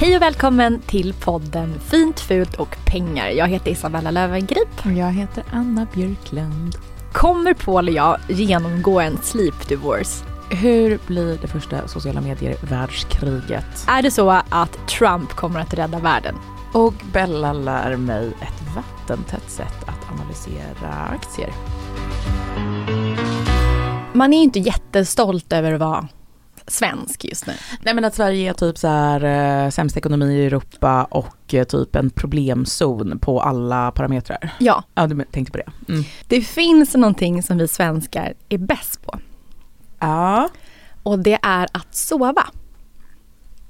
Hej och välkommen till podden Fint, fult och pengar. Jag heter Isabella Löwengrip. Och jag heter Anna Björklund. Kommer Paul och jag genomgå en sleep divorce? Hur blir det första sociala medier-världskriget? Är det så att Trump kommer att rädda världen? Och Bella lär mig ett vattentätt sätt att analysera aktier. Man är ju inte jättestolt över att vara svensk just nu. Nej men att Sverige är typ så här eh, sämst ekonomi i Europa och eh, typ en problemzon på alla parametrar. Ja, Ja, du tänkte på det. Mm. det finns någonting som vi svenskar är bäst på. Ja. Och det är att sova.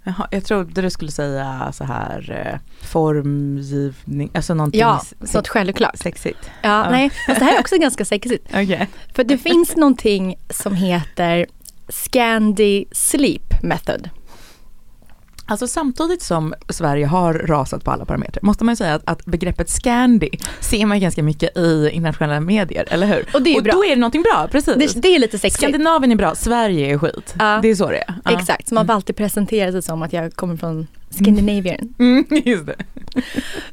Jaha, jag trodde du skulle säga så här eh, formgivning, alltså någonting Ja, sex- något självklart. sexigt. Ja, nej, fast det här är också ganska sexigt. Okej. För det finns någonting som heter Scandi Sleep Method. Alltså samtidigt som Sverige har rasat på alla parametrar måste man ju säga att, att begreppet Scandi ser man ganska mycket i internationella medier, eller hur? Och det är ju bra. då är det någonting bra, precis. Det, det är lite sexigt. Skandinavien är bra, Sverige är skit. Ja. Det är så det är. Ja. Exakt, så man får alltid presentera sig som att jag kommer från Scandinavian. Mm, just det.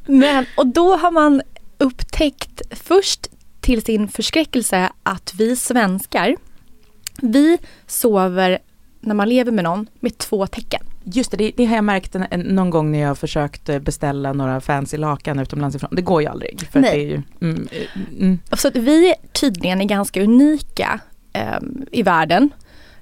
Men, och då har man upptäckt först till sin förskräckelse att vi svenskar, vi sover när man lever med någon med två tecken. Just det, det, det har jag märkt en, en, någon gång när jag försökt eh, beställa några fancy lakan utomlands ifrån. Det går ju aldrig. För Nej. Det är ju, mm, eh, mm. Så att vi tydligen är ganska unika ehm, i världen.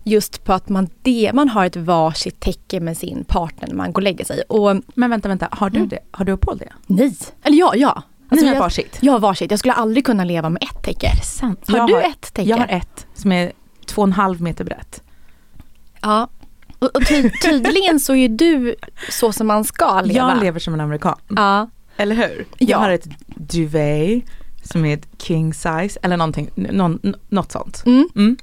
Just på att man, det, man har ett varsitt täcke med sin partner när man går och lägger sig. Och Men vänta, vänta, har du Mm. det? Har du och Paul det? nej, eller ja, ja. Alltså, Ni har jag, varsitt? jag har varsitt. Jag skulle aldrig kunna leva med ett täcke. Har jag du ett täcke? Jag har ett som är två och en halv meter brett. Ja. Och, och ty, tydligen så är du så som man ska leva. Jag lever som en amerikan. Ja. Eller hur? Ja. Jag har ett duvet som är ett king size eller någonting, någon, något sånt. Mm. Mm.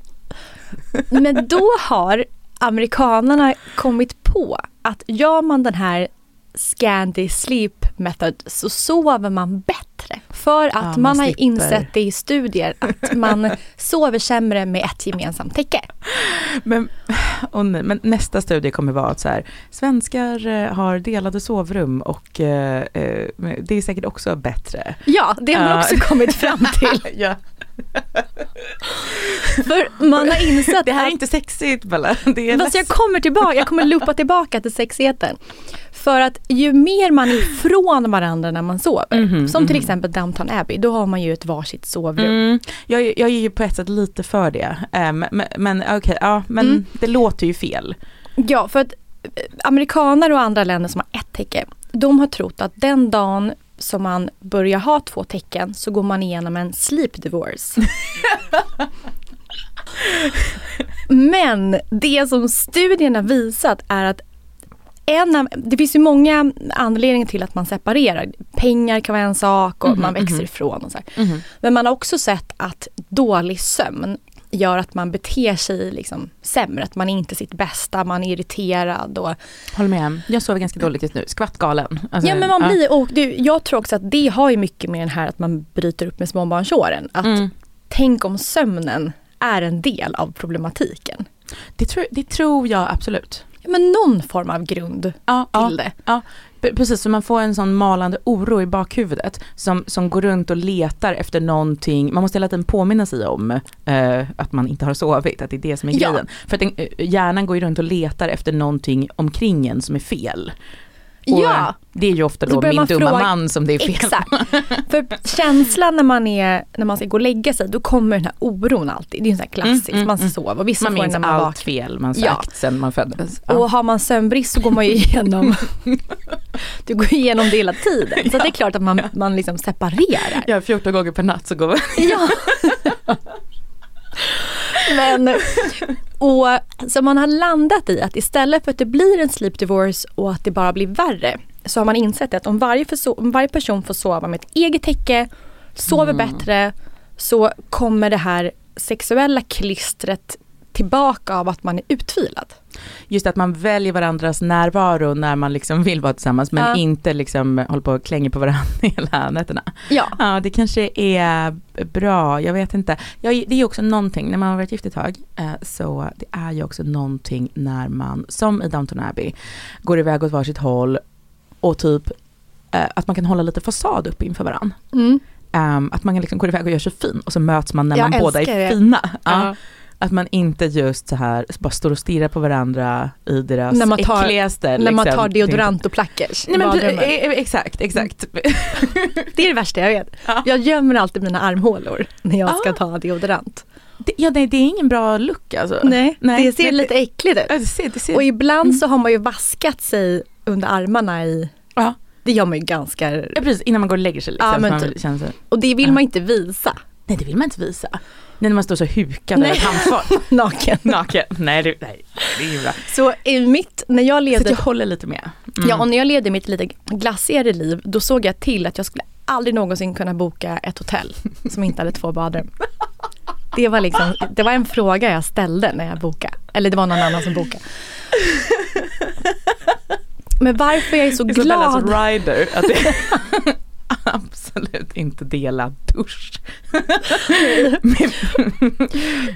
Men då har amerikanerna kommit på att gör man den här Scandi Sleep Method så sover man bättre. För att Ja, man man har insett det i studier att man sover sämre med ett gemensamt täcke. Men, åh nej, men nästa studie kommer vara att så här, svenskar eh, har delade sovrum och eh, eh, det är säkert också bättre. Ja, det har man också kommit fram till. ja. För man har insett Det här är att inte sexigt Bella. Det är Fast jag kommer tillbaka, jag kommer loopa tillbaka till sexigheten. För att ju mer man är ifrån varandra när man sover, Mhm, som till mhm. Exempel Downton Abbey, då har man ju ett varsitt sovrum. Mm, jag, jag är ju på ett sätt lite för det. Eh, men okej, ja men Mm. det låter ju fel. Ja, för att eh, amerikaner och andra länder som har ett täcke, de har trott att den dagen som man börjar ha två tecken så går man igenom en sleep divorce. Men det som studierna visat är att en det finns ju många anledningar till att man separerar. Pengar kan vara en sak och Mhm, man växer mhm. ifrån och så här. Men man har också sett att dålig sömn gör att man beter sig liksom sämre. Att man är inte sitt bästa, man är irriterad. Och, Håller med. Jag sover ganska dåligt just nu. Skvattgalen. Alltså, ja men man blir, och det, jag tror också att det har ju mycket med den här att man bryter upp med småbarnsåren. Att Mm. tänk om sömnen är en del av problematiken. Det, tror, det tror jag absolut. Ja, men någon form av grund Ja, till det. Ja, precis. Så man får en sån malande oro i bakhuvudet som, som går runt och letar efter någonting. Man måste hela tiden påminna sig om eh, att man inte har sovit, att det är det som är grejen. För att den, eh, hjärnan går ju runt och letar efter någonting omkring en som är fel. Och Ja, Det är ju ofta då min man dumma fråga- man som det är fel exakt. För känslan när man, är, när man ska gå och lägga sig, då kommer den här oron alltid. Det är en sån här klassisk, Mm, mm, man mm. sover och vissa Man minns när man allt vaknar. fel man Ja. sagt sen man föddes. Ja. Och har man sömnbrist så går man ju igenom, du går igenom det hela tiden. Så det är klart att man, man liksom separerar. Ja, 14 gånger per natt så går Ja. Men, och så man har landat i att istället för att det blir en sleep divorce och att det bara blir värre så har man insett att om varje, om varje person får sova med ett eget täcke, sover bättre så kommer det här sexuella klistret tillbaka av att man är utvilad. Just att man väljer varandras närvaro när man liksom vill vara tillsammans men Ja. inte liksom håller på och klänger på varandra hela nätterna. Ja. Ja det kanske är bra, jag vet inte. Ja, det är också någonting, när man har varit gift ett tag, eh, så det är ju också någonting när man, som i Downton Abbey, går iväg åt varsitt håll och typ eh, att man kan hålla lite fasad upp inför varandra. Mm. Ehm, att man kan liksom gå iväg och göra sig fin och så möts man när Jag man båda är det. fina. Ja. Ja. Att man inte just så här bara står och stirrar på varandra i deras När man tar- äckligaste. När man liksom, tar deodorant och plackers. Nej men eh, eh, exakt, exakt. Det är det värsta jag vet. Ja. Jag gömmer alltid mina armhålor när jag ska Ah. ta deodorant. Det, ja nej, det är ingen bra look alltså. Nej, Nej, det ser men- lite äckligt ut. Ja, det ser, det ser. Och ibland så har man ju vaskat sig under armarna i, ja. det gör man ju ganska, ja precis, innan man går och lägger sig. Liksom, Ja, men man typ. känner sig, och det vill Ja. man inte visa nej det vill man inte visa. Nej, när man står så hukad över ett handfat. naken. Naken. Nej, det, nej, det är ingen bra. Så i mitt, när jag Så levde, jag håller lite med. Mm. ja, och när jag levde mitt lite glassigare liv, då såg jag till att jag skulle aldrig någonsin kunna boka ett hotell som inte hade två badrum. Det var liksom, det var en fråga jag ställde när jag bokade. Eller det var någon annan som bokade. Men varför jag är så glad. rider. Att det absolut inte dela dusch.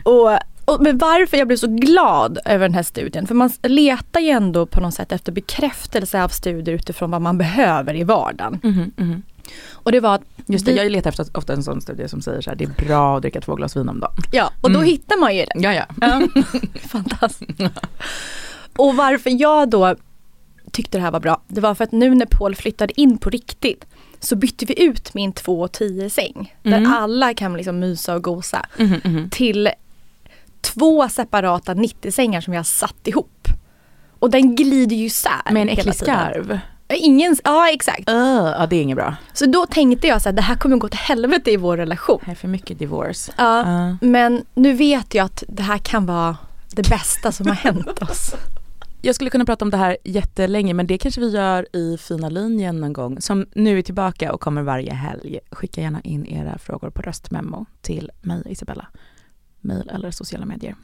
Och, och men varför jag blev så glad över den här studien, för man letar ju ändå på något sätt efter bekräftelse av studier utifrån vad man behöver i vardagen. Mhm, mhm. Och det var att, Just det, vi- jag letar efter ofta en sån studie som säger så här, det är bra att dricka två glas vin om dagen. ja, och då Mm. hittar man ju det. Ja, ja. Ja. Fantastiskt. Och varför jag då tyckte det här var bra, det var för att nu när Paul flyttade in på riktigt så bytte vi ut min 2 och 10 säng, där Mm. alla kan liksom mysa och gosa, Mhm, mhm. till två separata 90-sängar som jag har satt ihop. Och den glider ju isär Med en äcklig skarv. Ingen, ja exakt. Uh, ja, det är inget bra. Så då tänkte jag så här, det här kommer gå till helvete i vår relation. Det är för mycket divorce. Ja, Ja. Men nu vet jag att det här kan vara det bästa som har hänt oss. Jag skulle kunna prata om det här jättelänge men det kanske vi gör i fina linjen någon gång som nu är tillbaka och kommer varje helg. Skicka gärna in era frågor på röstmemo till mig Isabella. Mail eller sociala medier.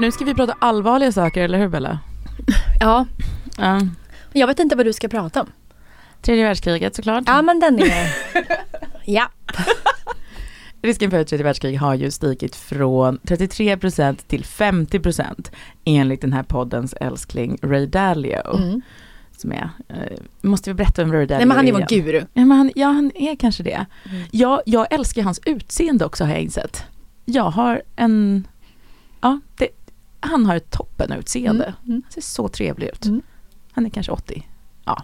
Nu ska vi prata allvarliga saker, eller hur Bella? Ja, Ja. jag vet inte vad du ska prata om. Tredje världskriget såklart. Ja men den är... ja. Risken för ett tredje världskrig har ju stigit från 33% till 50% enligt den här poddens älskling Ray Dalio. Mm. Som är, eh, måste vi berätta om Ray Dalio Nej men han är vår guru. Ja, men han, ja, han är kanske det. Mm. Jag, jag älskar hans utseende också har jag insett. Jag har en, ja, det, han har ett toppenutseende. Mm. Mm. Han ser så trevlig ut. Mm. Han är kanske 80. Ja.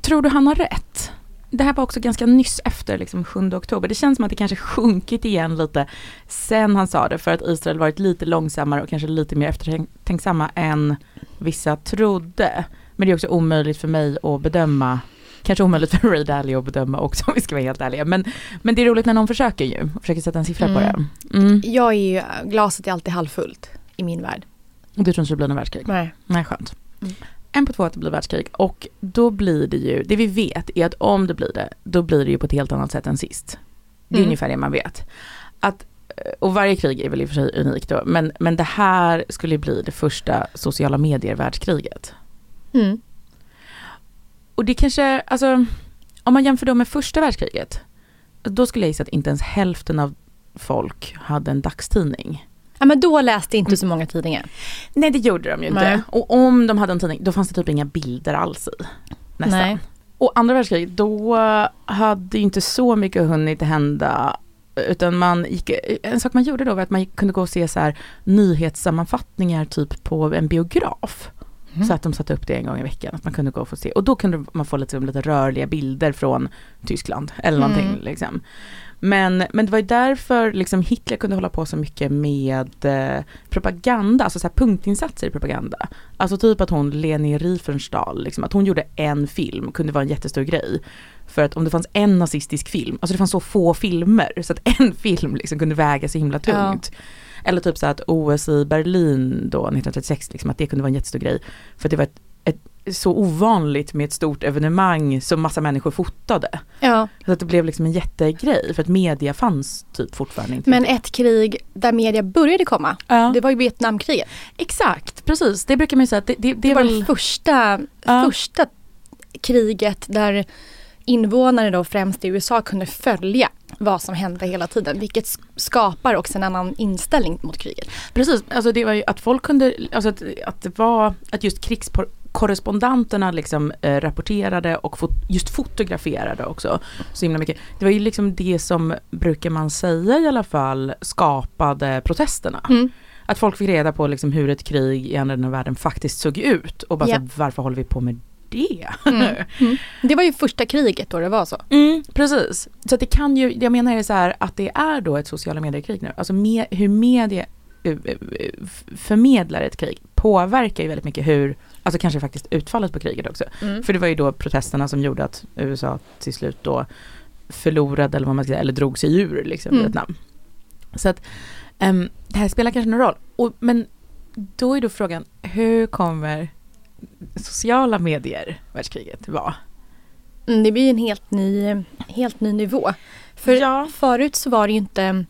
Tror du han har rätt? Det här var också ganska nyss efter liksom 7 oktober. Det känns som att det kanske sjunkit igen lite sen han sa det för att Israel varit lite långsammare och kanske lite mer eftertänksamma än vissa trodde. Men det är också omöjligt för mig att bedöma Kanske omöjligt för Ray Dalio att bedöma också om vi ska vara helt ärliga. Men, men det är roligt när någon försöker ju, försöker sätta en siffra på Mm. det. Mm. Jag är ju, glaset är alltid halvfullt i min värld. Och du tror inte det blir någon världskrig? Nej. Nej, skönt. Mm. En på två att det blir världskrig och då blir det ju, det vi vet är att om det blir det, då blir det ju på ett helt annat sätt än sist. Det är Mm. ungefär det man vet. Att, eh, och varje krig är väl i och för sig unikt då, men, men det här skulle bli det första sociala medier-världskriget. Mm. Och det kanske, alltså, om man jämför då med första världskriget, då skulle jag gissa att inte ens hälften av folk hade en dagstidning. Ja men då läste inte så många tidningar. Nej det gjorde de ju inte. Nej. Och om de hade en tidning, då fanns det typ inga bilder alls i. Nästan. Nej. Och andra världskriget, då hade ju inte så mycket hunnit hända. Utan man gick, en sak man gjorde då var att man kunde gå och se så här nyhetssammanfattningar typ på en biograf. Mm. Så att de satte upp det en gång i veckan, att man kunde gå och få se. Och då kunde man få lite, lite rörliga bilder från Tyskland eller någonting Mm. liksom. Men, men det var ju därför liksom Hitler kunde hålla på så mycket med eh, propaganda, alltså så här punktinsatser i propaganda. Alltså typ att hon, Leni Riefenstahl, liksom, att hon gjorde en film kunde vara en jättestor grej. För att om det fanns en nazistisk film, alltså det fanns så få filmer så att en film liksom kunde väga så himla tungt. Eller typ så att OS i Berlin då 1936, liksom, att det kunde vara en jättestor grej. För att det var ett, så ovanligt med ett stort evenemang som massa människor fotade. Ja. Så att det blev liksom en jättegrej för att media fanns typ fortfarande inte. Men ett krig där media började komma, ja. det var ju Vietnamkriget. Exakt, precis. Det brukar man ju säga att det, det, det, Det var väl... det första, Ja. första kriget där invånare då främst i USA kunde följa vad som hände hela tiden. Vilket skapar också en annan inställning mot kriget. Precis, alltså det var ju att folk kunde, alltså att, att det var, att just krigskorrespondenterna liksom eh, rapporterade och fot, just fotograferade också så himla mycket. Det var ju liksom det som, brukar man säga i alla fall, skapade protesterna. Mm. Att folk fick reda på liksom hur ett krig i andra delen av världen faktiskt såg ut och bara Ja. så, varför håller vi på med det? Mm. Mm. Det var ju första kriget då det var så. Mm, precis. Så det kan ju, jag menar är så här att det är då ett sociala medier-krig nu. Alltså me, hur media eh, eh, förmedlar ett krig påverkar ju väldigt mycket hur, alltså kanske faktiskt utfallet på kriget också. Mm. För det var ju då protesterna som gjorde att USA till slut då förlorade eller vad man ska säga, eller drog sig ur liksom Mm. Vietnam. Så att ehm, det här spelar kanske någon roll. Och, men då är då frågan, hur kommer sociala medier världskriget vara? Mm, det blir en helt ny, helt ny nivå. För Ja. förut så var det ju inte,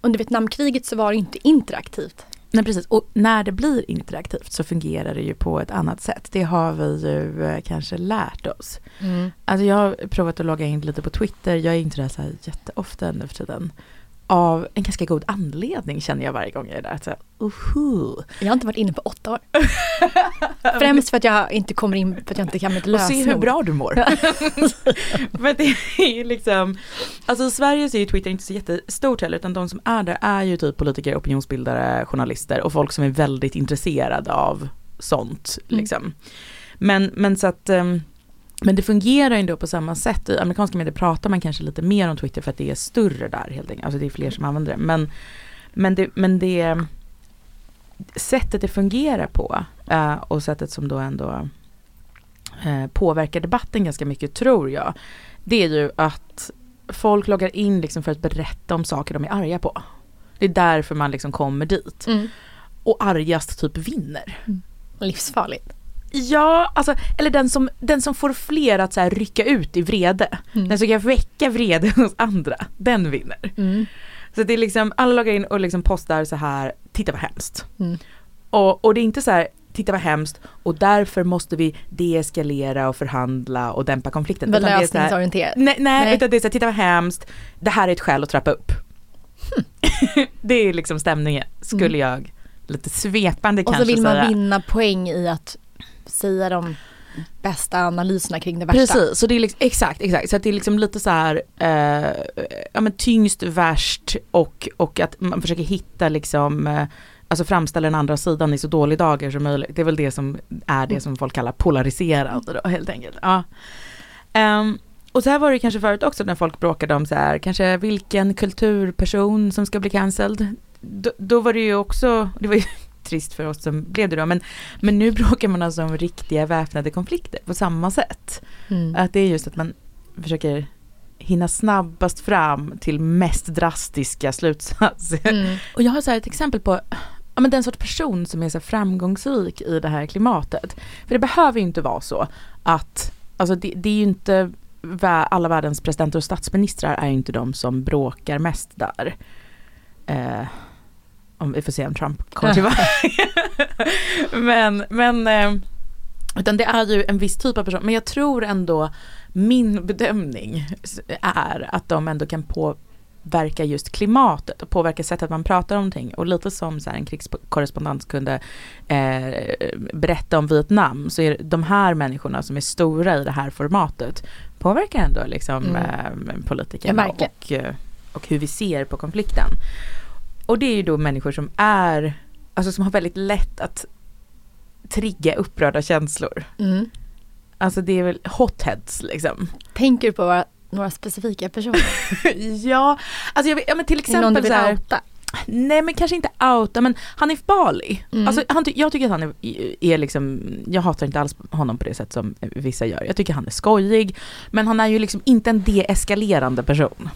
under Vietnamkriget så var det inte interaktivt. Nej precis, och när det blir interaktivt så fungerar det ju på ett annat sätt. Det har vi ju eh, kanske lärt oss. Alltså jag har provat att logga in lite på Twitter, jag är inte där så här jätteofta nu för tiden. Av en ganska god anledning känner jag varje gång jag är där. Så uhu. Jag har inte varit inne på åtta år. Främst för att jag inte kommer in, för att jag inte kan mitt Och se lösenord. hur bra du mår. Men det är ju liksom, alltså i Sverige så är ju Twitter inte så jättestort heller utan de som är där är ju typ politiker, opinionsbildare, journalister och folk som är väldigt intresserade av sånt Mm. liksom. Men, men så att ehm, men det fungerar ju ändå på samma sätt. I amerikanska medier pratar man kanske lite mer om Twitter för att det är större där helt enkelt. Alltså det är fler som använder det. Men, men det, men det sättet det fungerar på eh, och sättet som då ändå eh, påverkar debatten ganska mycket tror jag. Det är ju att folk loggar in liksom för att berätta om saker de är arga på. Det är därför man liksom kommer dit. Mm. Och argast typ vinner. Livsfarligt. Ja, alltså, eller den som, den som får fler att så här rycka ut i vrede. Mm. Den som kan väcka vrede hos andra, den vinner. Mm. Så det är liksom, alla loggar in och liksom postar så här, titta vad hemskt. Mm. Och, och det är inte så här, titta vad hemskt och därför måste vi deeskalera och förhandla och dämpa konflikten. Här- lösningsorienterat. Nej, nej, Nej. utan det är så här, titta vad hemskt, det här är ett skäl att trappa upp. det är liksom stämningen, skulle jag lite svepande Mm. Och så kanske vill man säga. vinna poäng i att säga de bästa analyserna kring det värsta. Precis, så det är liksom, exakt, exakt. Så att det är liksom lite så här, eh, ja men tyngst, värst och, och att man försöker hitta liksom, eh, alltså framställa den andra sidan i så dålig dagar som möjligt. Det är väl det som är det som folk kallar polariserande då helt enkelt. Ja. Um, och så här var det kanske förut också när folk bråkade om så här, kanske vilken kulturperson som ska bli cancelled. Då, då var det ju också, det var ju trist för oss som blev det då, men, men nu bråkar man alltså om riktiga väpnade konflikter på samma sätt. Mm. Att det är just att man försöker hinna snabbast fram till mest drastiska slutsatser. Mm. Och jag har så ett exempel på ja, men den sorts person som är så framgångsrik i det här klimatet. För det behöver ju inte vara så att, alltså det, det är ju inte alla världens presidenter och statsministrar är ju inte de som bråkar mest där. Eh, om vi får se om Trump kommer tillbaka. men, men eh, utan det är ju en viss typ av person. Men jag tror ändå min bedömning är att de ändå kan påverka just klimatet och påverka sättet man pratar om ting. Och lite som så en krigskorrespondent kunde eh, berätta om Vietnam så är de här människorna som är stora i det här formatet påverkar ändå liksom mm. eh, politikerna och, eh, och hur vi ser på konflikten. Och det är ju då människor som är, alltså som har väldigt lätt att trigga upprörda känslor. Mm. Alltså det är väl hotheads liksom. Tänker du på några specifika personer? ja, alltså jag ja men till exempel Någon du vill så outa? Nej men kanske inte outa men Hanif Bali. Mm. Alltså, han, jag tycker att han är, är liksom, jag hatar inte alls honom på det sätt som vissa gör. Jag tycker han är skojig. Men han är ju liksom inte en deeskalerande person.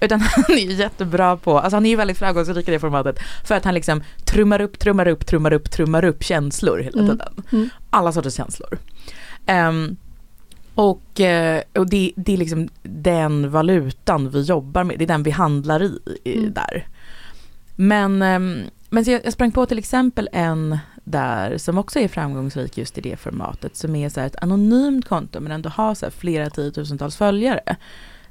Utan han är ju jättebra på, alltså han är ju väldigt framgångsrik i det formatet för att han liksom trummar upp, trummar upp, trummar upp, trummar upp känslor hela mm. tiden. Mm. Alla sorters känslor. Um, och, eh, och det, det, är liksom den valutan vi jobbar med, det är den vi handlar i, i mm. där. Men, um, men jag, jag sprang på till exempel en där som också är framgångsrik just i det formatet som är så ett anonymt konto men ändå har så flera tiotusentals följare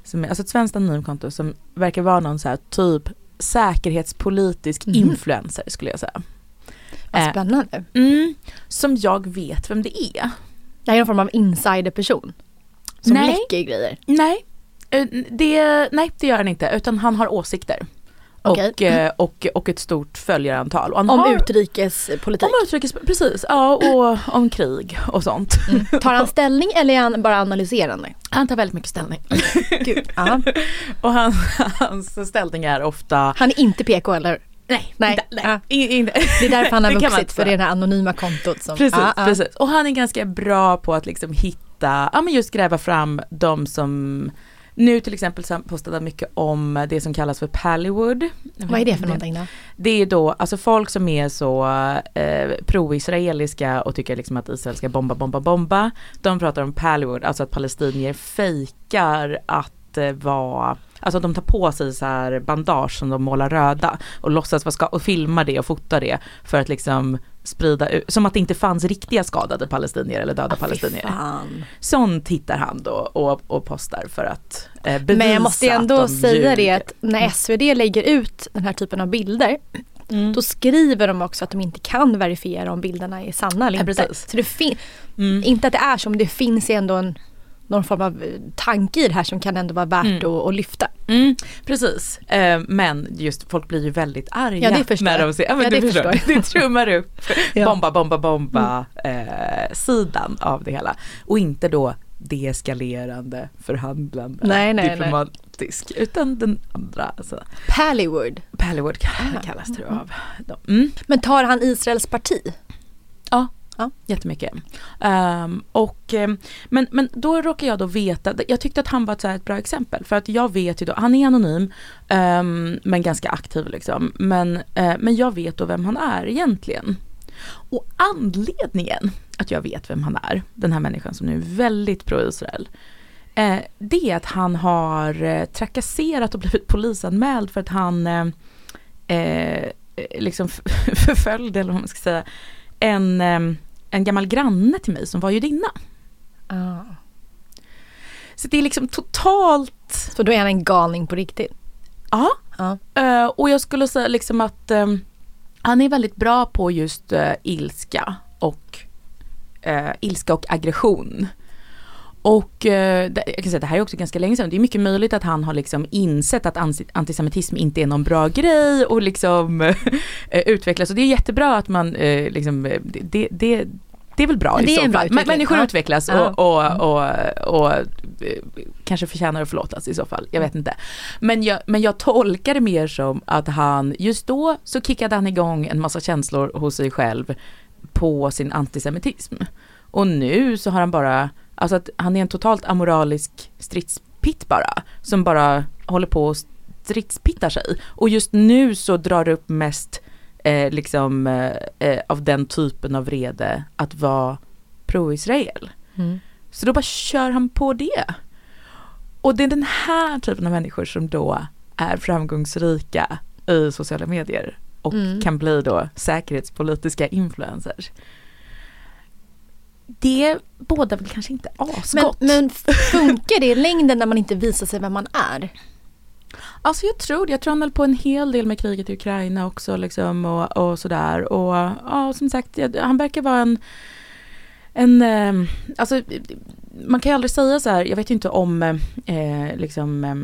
som är, alltså ett svenskt anonymkonto som verkar vara någon så här typ säkerhetspolitisk mm. influencer skulle jag säga. Vad eh, spännande. mm, som jag vet vem det är. Det är någon form av insiderperson. Som nej, läcker grejer. Nej, eh, det, nej det gör han inte utan han har åsikter. Okay. Och, mm. och, och ett stort följarantal. om har, utrikespolitik? Om utrikes, precis, ja och om krig och sånt. Mm. Tar han ställning eller är han bara analyserande? Han tar väldigt mycket ställning. Gud, och han, hans ställning är ofta Han är inte PK eller? Nej, nej, nej. Ja. det är därför han har vuxit för det är det här anonyma kontot. Som, precis, ah, precis. Och han är ganska bra på att liksom hitta, ja men just gräva fram de som nu till exempel så postade han mycket om det som kallas för Pallywood. Vad är det för någonting då? Det är då alltså folk som är så eh, pro-israeliska och tycker liksom att Israel ska bomba, bomba, bomba. De pratar om Pallywood, alltså att palestinier fejkar att eh, vara Alltså de tar på sig så här bandage som de målar röda och låtsas vara ska och filmar det och fotar det för att liksom sprida ut, som att det inte fanns riktiga skadade palestinier eller döda ah, palestinier. Fan. Sånt hittar han då och, och postar för att eh, bevisa Men jag måste ändå säga ljuger. det att när SvD lägger ut den här typen av bilder Mm. Då skriver de också att de inte kan verifiera om bilderna är sanna eller inte. Ja, så det fin- mm. Inte att det är så men det finns ändå en någon form av eh, tanke i det här som kan ändå vara värt mm. att, att, lyfta. Mm, precis, eh, men just folk blir ju väldigt arga ja, det förstår. när de ser, ja, men ja, det förstår. förstår. det trummar upp ja. bomba, bomba, bomba mm. eh, sidan av det hela. Och inte då deeskalerande, förhandlande, nej, nej, diplomatisk, nej. utan den andra. Alltså. Pallywood. Pallywood kallas det av dem. Mm. Men tar han Israels parti? Ja, Jättemycket. Um, och, ehm, men, men då råkar jag då veta, jag tyckte att han var ett, så ett bra exempel för att jag vet ju då, han är anonym um, men ganska aktiv liksom. Men, uh, men jag vet då vem han är egentligen. Och anledningen att jag vet vem han är, den här människan som nu är väldigt pro-Israel, eh, det är att han har eh, trakasserat och blivit polisanmäld för att han eh, eh liksom förföljde, eller vad man ska säga, en, en gammal granne till mig som var judinna. Ah. Så det är liksom totalt... Så då är han en galning på riktigt? Ja. Ah. Uh, och jag skulle säga liksom att um, han är väldigt bra på just uh, ilska och uh, ilska och aggression. Och eh, jag kan säga det här är också ganska länge sedan. Det är mycket möjligt att han har liksom insett att antisemitism inte är någon bra grej och liksom eh, utvecklas. Och det är jättebra att man eh, liksom, det, det, det är väl bra det i så fall. Men människor ja. utvecklas och, och, mm. och, och, och, kanske förtjänar att förlåtas i så fall. Jag vet inte. Men jag, men jag tolkar det mer som att han, just då så kickade han igång en massa känslor hos sig själv på sin antisemitism. Och nu så har han bara Alltså att han är en totalt amoralisk stridspitt bara, som bara håller på och stridspittar sig. Och just nu så drar det upp mest eh, liksom eh, eh, av den typen av vrede att vara pro-Israel. Mm. Så då bara kör han på det. Och det är den här typen av människor som då är framgångsrika i sociala medier och Mm. kan bli då säkerhetspolitiska influencers. Det båda väl kanske inte Men, asgott. men funkar det i längden när man inte visar sig vem man är? Alltså jag tror det. Jag tror han höll på en hel del med kriget i Ukraina också liksom och, och sådär. Och ja, som sagt, han verkar vara en, en eh, alltså man kan ju aldrig säga så här, jag vet ju inte om eh, liksom eh,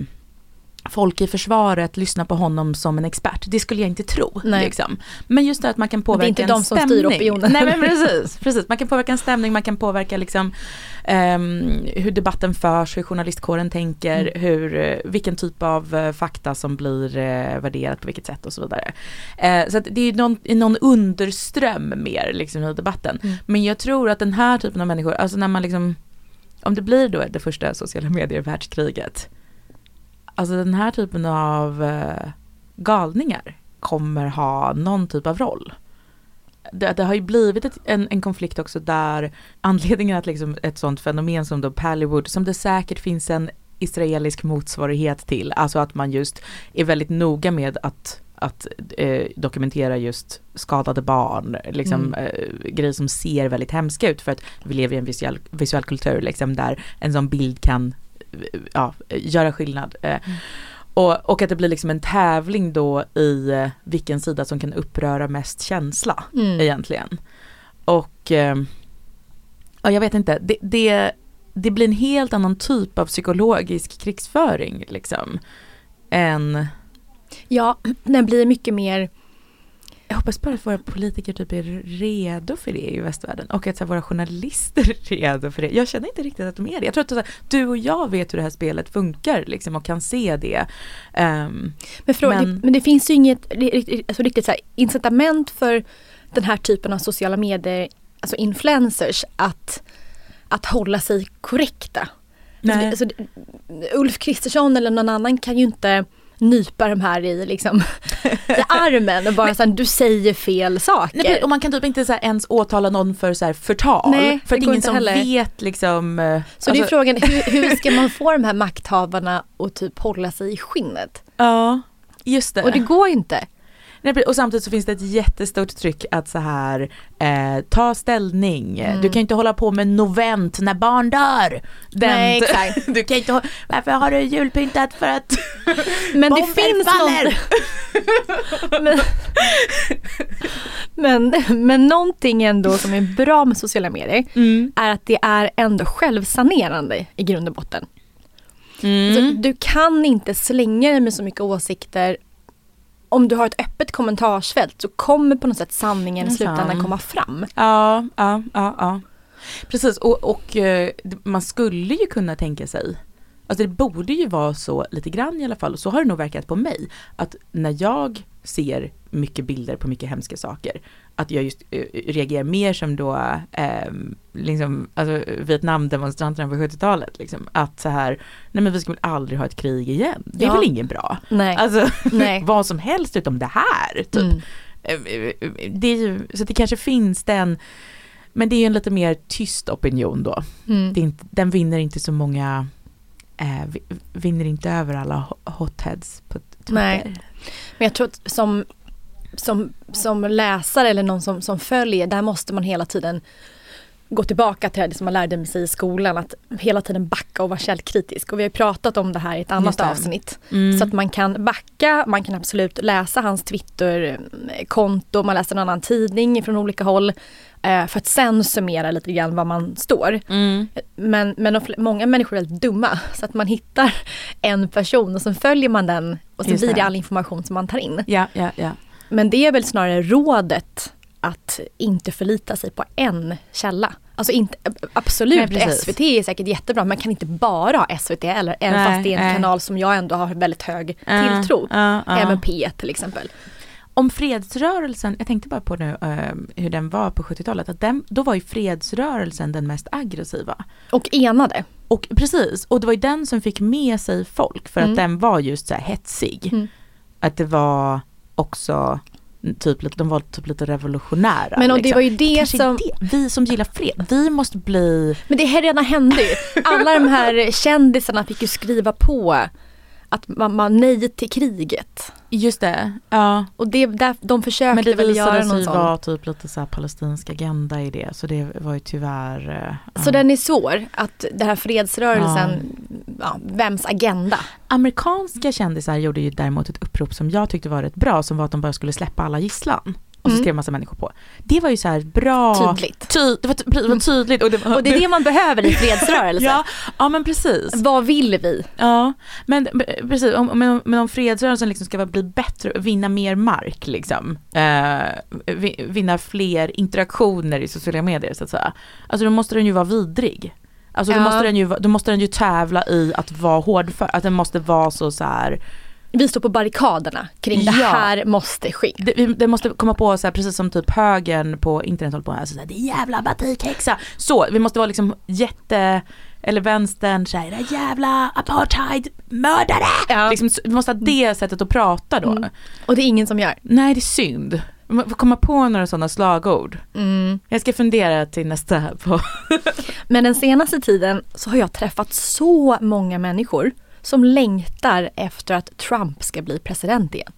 folk i försvaret lyssnar på honom som en expert. Det skulle jag inte tro. Liksom. Men just det att man kan påverka det är inte en de som stämning. styr opinionen. Nej men precis, precis. Man kan påverka en stämning, man kan påverka liksom ehm, hur debatten förs, hur journalistkåren tänker, Mm. hur, eh, vilken typ av eh, fakta som blir eh, värderat på vilket sätt och så vidare. Eh, så det är någon, någon underström mer liksom i debatten. Mm. Men jag tror att den här typen av människor, alltså när man liksom, om det blir då det första sociala medier världskriget, alltså den här typen av eh, galningar kommer ha någon typ av roll. Det, det har ju blivit ett, en, en konflikt också där anledningen att liksom ett sånt fenomen som då Pallywood, som det säkert finns en israelisk motsvarighet till, alltså att man just är väldigt noga med att att eh, dokumentera just skadade barn, liksom Mm. eh, grejer som ser väldigt hemska ut för att vi lever i en visuell, visuell kultur liksom där en sån bild kan ja, göra skillnad. Eh, och, och att det blir liksom en tävling då i eh, vilken sida som kan uppröra mest känsla Mm. egentligen. Och eh, ja, jag vet inte, det, det, det blir en helt annan typ av psykologisk krigsföring liksom. Än, Ja, den blir mycket mer jag hoppas bara att våra politiker typ är redo för det i västvärlden och att här, våra journalister är redo för det. Jag känner inte riktigt att de är det. Jag tror att här, du och jag vet hur det här spelet funkar liksom och kan se det. Ehm, Men, frå- Men- Det, men det finns ju inget alltså riktigt så här, incitament för den här typen av sociala medier, alltså influencers, att, att hålla sig korrekta. Nej. Alltså, Ulf Kristersson eller någon annan kan ju inte nypa de här i, liksom, i armen och bara såhär, du säger fel saker. Nej, och man kan typ inte så ens åtala någon för så här förtal. Nej, för att ingen som heller. vet liksom. eh, Så det är alltså- frågan, hur, hur ska man få de här makthavarna att typ hålla sig i skinnet? Ja, just det. Och det går inte. Nej, och samtidigt så finns det ett jättestort tryck att så här eh, ta ställning. Mm. Du kan inte hålla på med novent när barn dör. Den, Nej, exakt. Du kan inte varför har du julpyntat för att Men det finns faller? men, men, men någonting ändå som är bra med sociala medier Mm. är att det är ändå självsanerande i grund och botten. Mm. Så du kan inte slänga dig med så mycket åsikter. Om du har ett öppet kommentarsfält så kommer på något sätt sanningen i slutändan komma fram. Ja, ja, ja, ja. Precis, och, och eh, man skulle ju kunna tänka sig, alltså det borde ju vara så lite grann i alla fall, och så har det nog verkat på mig, att när jag ser mycket bilder på mycket hemska saker, att jag just eh, reagerar mer som då, eh, liksom, alltså Vietnamdemonstranterna på 70-talet, liksom, att så här, nej men vi ska väl aldrig ha ett krig igen, det är Ja. väl inget bra. Nej. Alltså Nej. vad som helst utom det här, typ. Mm. Eh, det är ju, så det kanske finns den, men det är ju en lite mer tyst opinion då. Mm. Det är inte, den vinner inte så många, eh, vi- vinner inte över alla ho- hotheads på Twitter. Nej. Men jag tror att som, som, som läsare eller någon som, som följer, där måste man hela tiden gå tillbaka till det som man lärde sig i skolan, att hela tiden backa och vara källkritisk. Och vi har pratat om det här i ett annat avsnitt. Mm. Så att man kan backa, man kan absolut läsa hans Twitterkonto, man läser en annan tidning från olika håll. Eh, För att sen summera lite grann var man står. Mm. Men, men många människor är väldigt dumma så att man hittar en person och sen följer man den och så Just blir det all information som man tar in. Ja, ja, ja. Men det är väl snarare rådet att inte förlita sig på en källa. Alltså inte, absolut, Nej. SVT är säkert jättebra men man kan inte bara ha SVT eller även Nej, fast det är en nej. kanal som jag ändå har väldigt hög tilltro. ja, ja. Även P1 till exempel. Om fredsrörelsen, jag tänkte bara på nu eh, hur den var på 70-talet, att den, då var ju fredsrörelsen den mest aggressiva. Och enade. Och precis, och det var ju den som fick med sig folk för Mm. att den var just så här hetsig. Mm. Att det var också typ, lite- de var typ lite revolutionära. Men och det liksom. var ju det Kanske som- det. Vi som gillar fred, vi måste bli Men det här redan hände ju. Alla de här kändisarna fick ju skriva på att man, man nej till kriget. Just det, ja. Och det, där, de försökte Men det väl göra visade någon sig sån. vara typ lite så här palestinsk agenda i det. Så det var ju tyvärr... eh, Så ja. den är svår, att den här fredsrörelsen, ja. vems agenda? Amerikanska kändisar gjorde ju däremot ett upprop som jag tyckte var rätt bra, som var att de bara skulle släppa alla gisslan. Och så Mm. skrev massa människor på. Det var ju så här bra... Tydligt. Ty, det, var, det var tydligt. Och det, var, Och det är det man behöver i en fredsrörelse. ja, ja men precis. Vad vill vi? Ja, men precis, om, men, men om fredsrörelsen liksom ska bli bättre, vinna mer mark liksom, eh, vi- vinna fler interaktioner i sociala medier så att säga. Alltså då måste den ju vara vidrig. Alltså då, Ja. måste den ju, då måste den ju tävla i att vara hårdför, att den måste vara så så här. Vi står på barrikaderna kring det Ja. här måste ske. Det, vi- det måste komma på så här, precis som typ högern på internet håller på med, alltså, så här, det är jävla batikhäxa. Så, vi måste vara liksom jätte, eller vänstern, så här, det är jävla apartheidmördare. Ja. Liksom, vi måste ha det sättet att prata då. Mm. Och det är ingen som gör. Nej det är synd. Man får komma på några sådana slagord. Mm. Jag ska fundera till nästa på. Men den senaste tiden så har jag träffat så många människor som längtar efter att Trump ska bli president igen.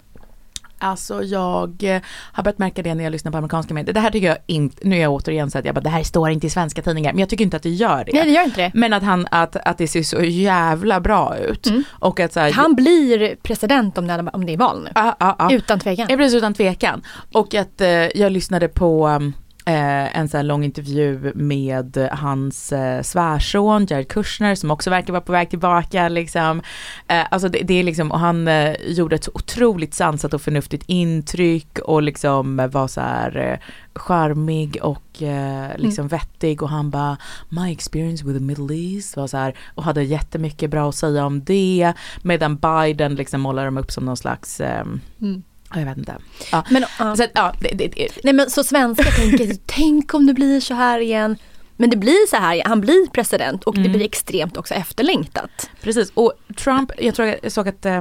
Alltså jag eh, har börjat märka det när jag lyssnar på amerikanska medier. Det här tycker jag inte, nu är jag återigen så att jag bara det här står inte i svenska tidningar. Men jag tycker inte att det gör det. Nej det gör inte det. Men att, han, att, att det ser så jävla bra ut. Mm. Och att så här, Han blir president om det, om det är val nu. Ja, ja, ja. Utan tvekan. Ja, precis utan tvekan. Och att eh, jag lyssnade på eh, en sån här lång intervju med eh, hans eh, svärson Jared Kushner som också verkar vara på väg tillbaka liksom. Eh, alltså det, det är liksom, och han eh, gjorde ett så otroligt sansat och förnuftigt intryck och liksom eh, var så här eh, charmig och eh, liksom vettig och han bara My experience with the Middle East var så här och hade jättemycket bra att säga om det medan Biden liksom målar dem upp som någon slags ehm, Mm. Ja, Jag vet inte. Ja. Men, ja. Så, ja, det, det, det, Nej men så svenskar tänker, tänk om det blir så här igen. Men det blir så här, han blir president och det Mm. blir extremt också efterlängtat. precis. Och Trump, jag tror jag såg att eh,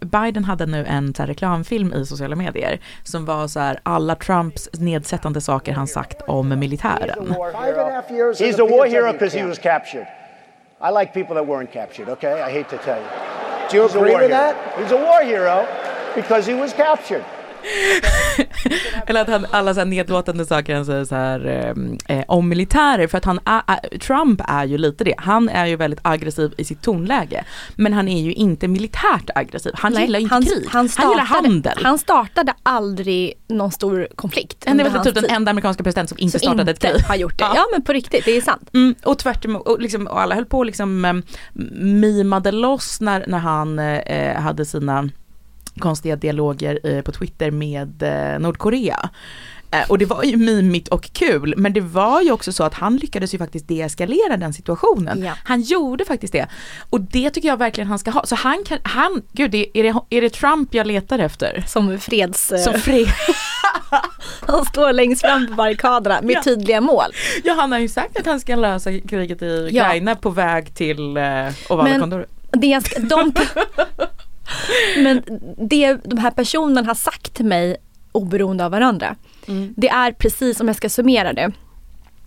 Biden hade nu en så här, reklamfilm i sociala medier som var så här alla Trumps nedsättande saker han sagt om militären. He's a war hero because he was captured. I like people that weren't captured, okay? I hate to tell you. Do you He's agree with hero. that? He's a war hero because he was captured. Eller att han, alla så här nedlåtande saker han säger så här, ehm, eh, om militärer för att han är, Trump är ju lite det. Han är ju väldigt aggressiv i sitt tonläge. Men han är ju inte militärt aggressiv. Han Nej, gillar ju inte han, krig. Han, han gillar startade, handel. han startade aldrig någon stor konflikt. Väl hans typ den enda amerikanska president som inte som startade ett inte krig. har gjort det. Ja. Ja. men på riktigt, det är sant. Mm, och tvärt emot, och, liksom, och alla höll på och liksom um, mimade loss när, när han eh, hade sina konstiga dialoger eh, på Twitter med eh, Nordkorea. Eh, och det var ju mimigt och kul, men det var ju också så att han lyckades ju faktiskt deeskalera den situationen. Ja. Han gjorde faktiskt det. Och det tycker jag verkligen han ska ha. Så han kan, han, gud, är det, är det Trump jag letar efter? Som freds... Som fred. han står längst fram på barrikaderna med Ja. tydliga mål. ja, han har ju sagt att han ska lösa kriget i Ja. Ukraina på väg till eh, Ovala Men- kontoret. Det jag de, men det de här personerna har sagt till mig oberoende av varandra. Mm. Det är precis, om jag ska summera det.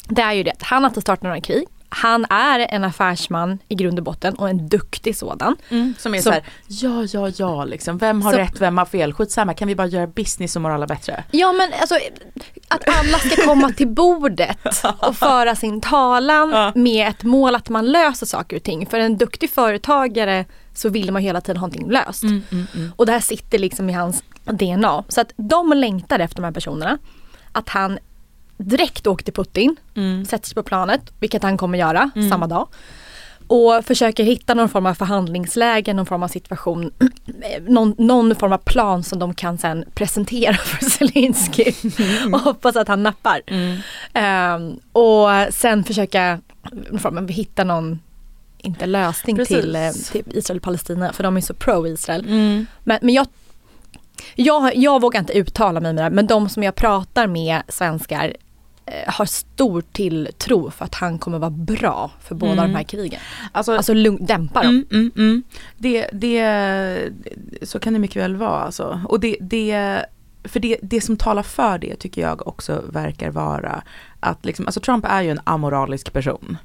Det är ju det att han har inte startat några krig. Han är en affärsman i grund och botten och en duktig sådan. Mm, som är Som- så här, ja, ja, ja, liksom. Vem har Så- rätt, vem har fel? Skitsamma, kan vi bara göra business så mår alla bättre? Ja men alltså att alla ska komma till bordet och föra sin talan med ett mål att man löser saker och ting. För en duktig företagare så vill man hela tiden ha någonting löst. Mm, mm, mm. Och det här sitter liksom i hans DNA. Så att de längtar efter de här personerna. Att han direkt åker till Putin, Mm. sätter sig på planet, vilket han kommer göra samma dag. Och försöker hitta någon form av förhandlingsläge, någon form av situation, någon, någon form av plan som de kan sen presentera för Zelensky. Och hoppas att han nappar. Mm. Ehm, och sen försöka hitta någon, inte lösning Precis. till, eh, till Israel-Palestina, för de är så pro-Israel. Mm. Men, men jag, jag, jag vågar inte uttala mig med här, men de som jag pratar med svenskar eh, har stor tilltro för att han kommer vara bra för båda Mm. de här krigen. Alltså, Alltså lugn, dämpa dem. Mm, mm, mm. Det, det, så kan det mycket väl vara alltså. Och det, det, för det, det som talar för det tycker jag också verkar vara att liksom, alltså Trump är ju en amoralisk person.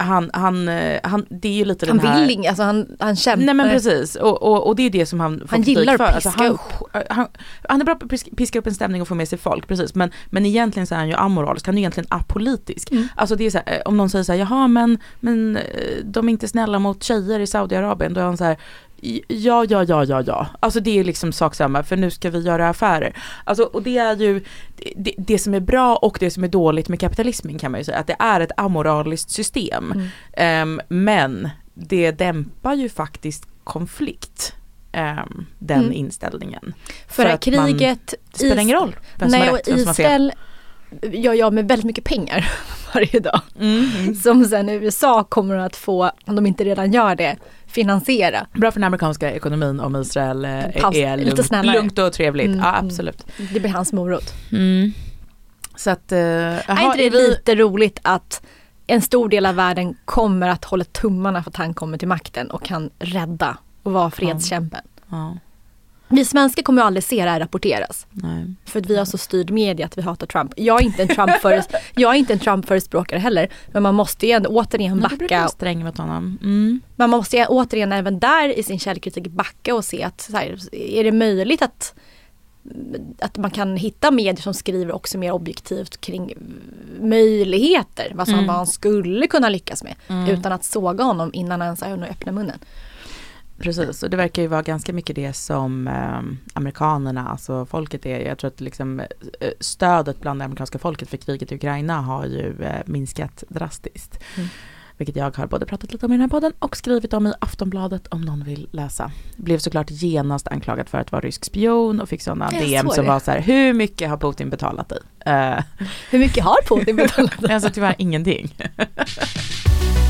Han, han, eh, han, det är ju lite Han den här... vill inget, alltså han, han kämpar. Nej men precis, och, och, och det är det som han får Han gillar att. Alltså, piska han, upp. Han, han är bra på att piska- upp en stämning och få med sig folk, precis. Men, men egentligen så är han ju amoralisk, han är egentligen apolitisk. Mm. Alltså det är så här, eh, om någon säger så här, jaha men, men eh, de är inte snälla mot tjejer i Saudiarabien, då är han så här, Ja, ja, ja, ja, ja. Alltså det är liksom sak samma, för nu ska vi göra affärer. Alltså, och det är ju det, det som är bra och det som är dåligt med kapitalismen kan man ju säga, att det är ett amoraliskt system. Mm. Ehm, men det dämpar ju faktiskt konflikt, ehm, den Mm. inställningen. För, för att att man- kriget... Det spelar ingen roll vem som Nej har rätt, vem som har fel. Gör jag med väldigt mycket pengar varje dag. Mm. Som sen USA kommer att få, om de inte redan gör det, finansiera. Bra för den amerikanska ekonomin om Israel eh, Paus, är lite lugnt, snällare. lugnt och trevligt. Mm, ja, mm. absolut. Det blir hans morot. Mm. Så att, eh, är jaha, inte det är vi- lite roligt att en stor del av världen kommer att hålla tummarna för att han kommer till makten och kan rädda och vara fredskämpen. Ja, Vi svenskar kommer ju aldrig se det här rapporteras. nej. För att vi har så styrd media att vi hatar Trump. Jag är inte en Trump-föres- jag är inte en Trump-förespråkare heller. Men man måste ju ändå återigen Nej, backa. vara sträng mot honom. Mm. Man måste ju återigen även där i sin källkritik backa och se att här, är det möjligt att att man kan hitta medier som skriver också mer objektivt kring möjligheter, vad, som, Mm. vad han skulle kunna lyckas med. Mm. Utan att såga honom innan han ens har hunnit öppna munnen. Precis, och det verkar ju vara ganska mycket det som eh, amerikanerna, alltså folket är. Jag tror att liksom, eh, stödet bland det amerikanska folket för kriget i Ukraina har ju eh, minskat drastiskt. Mm. Vilket jag har både pratat lite om i den här podden och skrivit om i Aftonbladet om någon vill läsa. Blev såklart genast anklagad för att vara rysk spion och fick sådana Jag DM som det. var så här, hur mycket har Putin betalat dig? Eh, Hur mycket har Putin betalat? alltså tyvärr ingenting.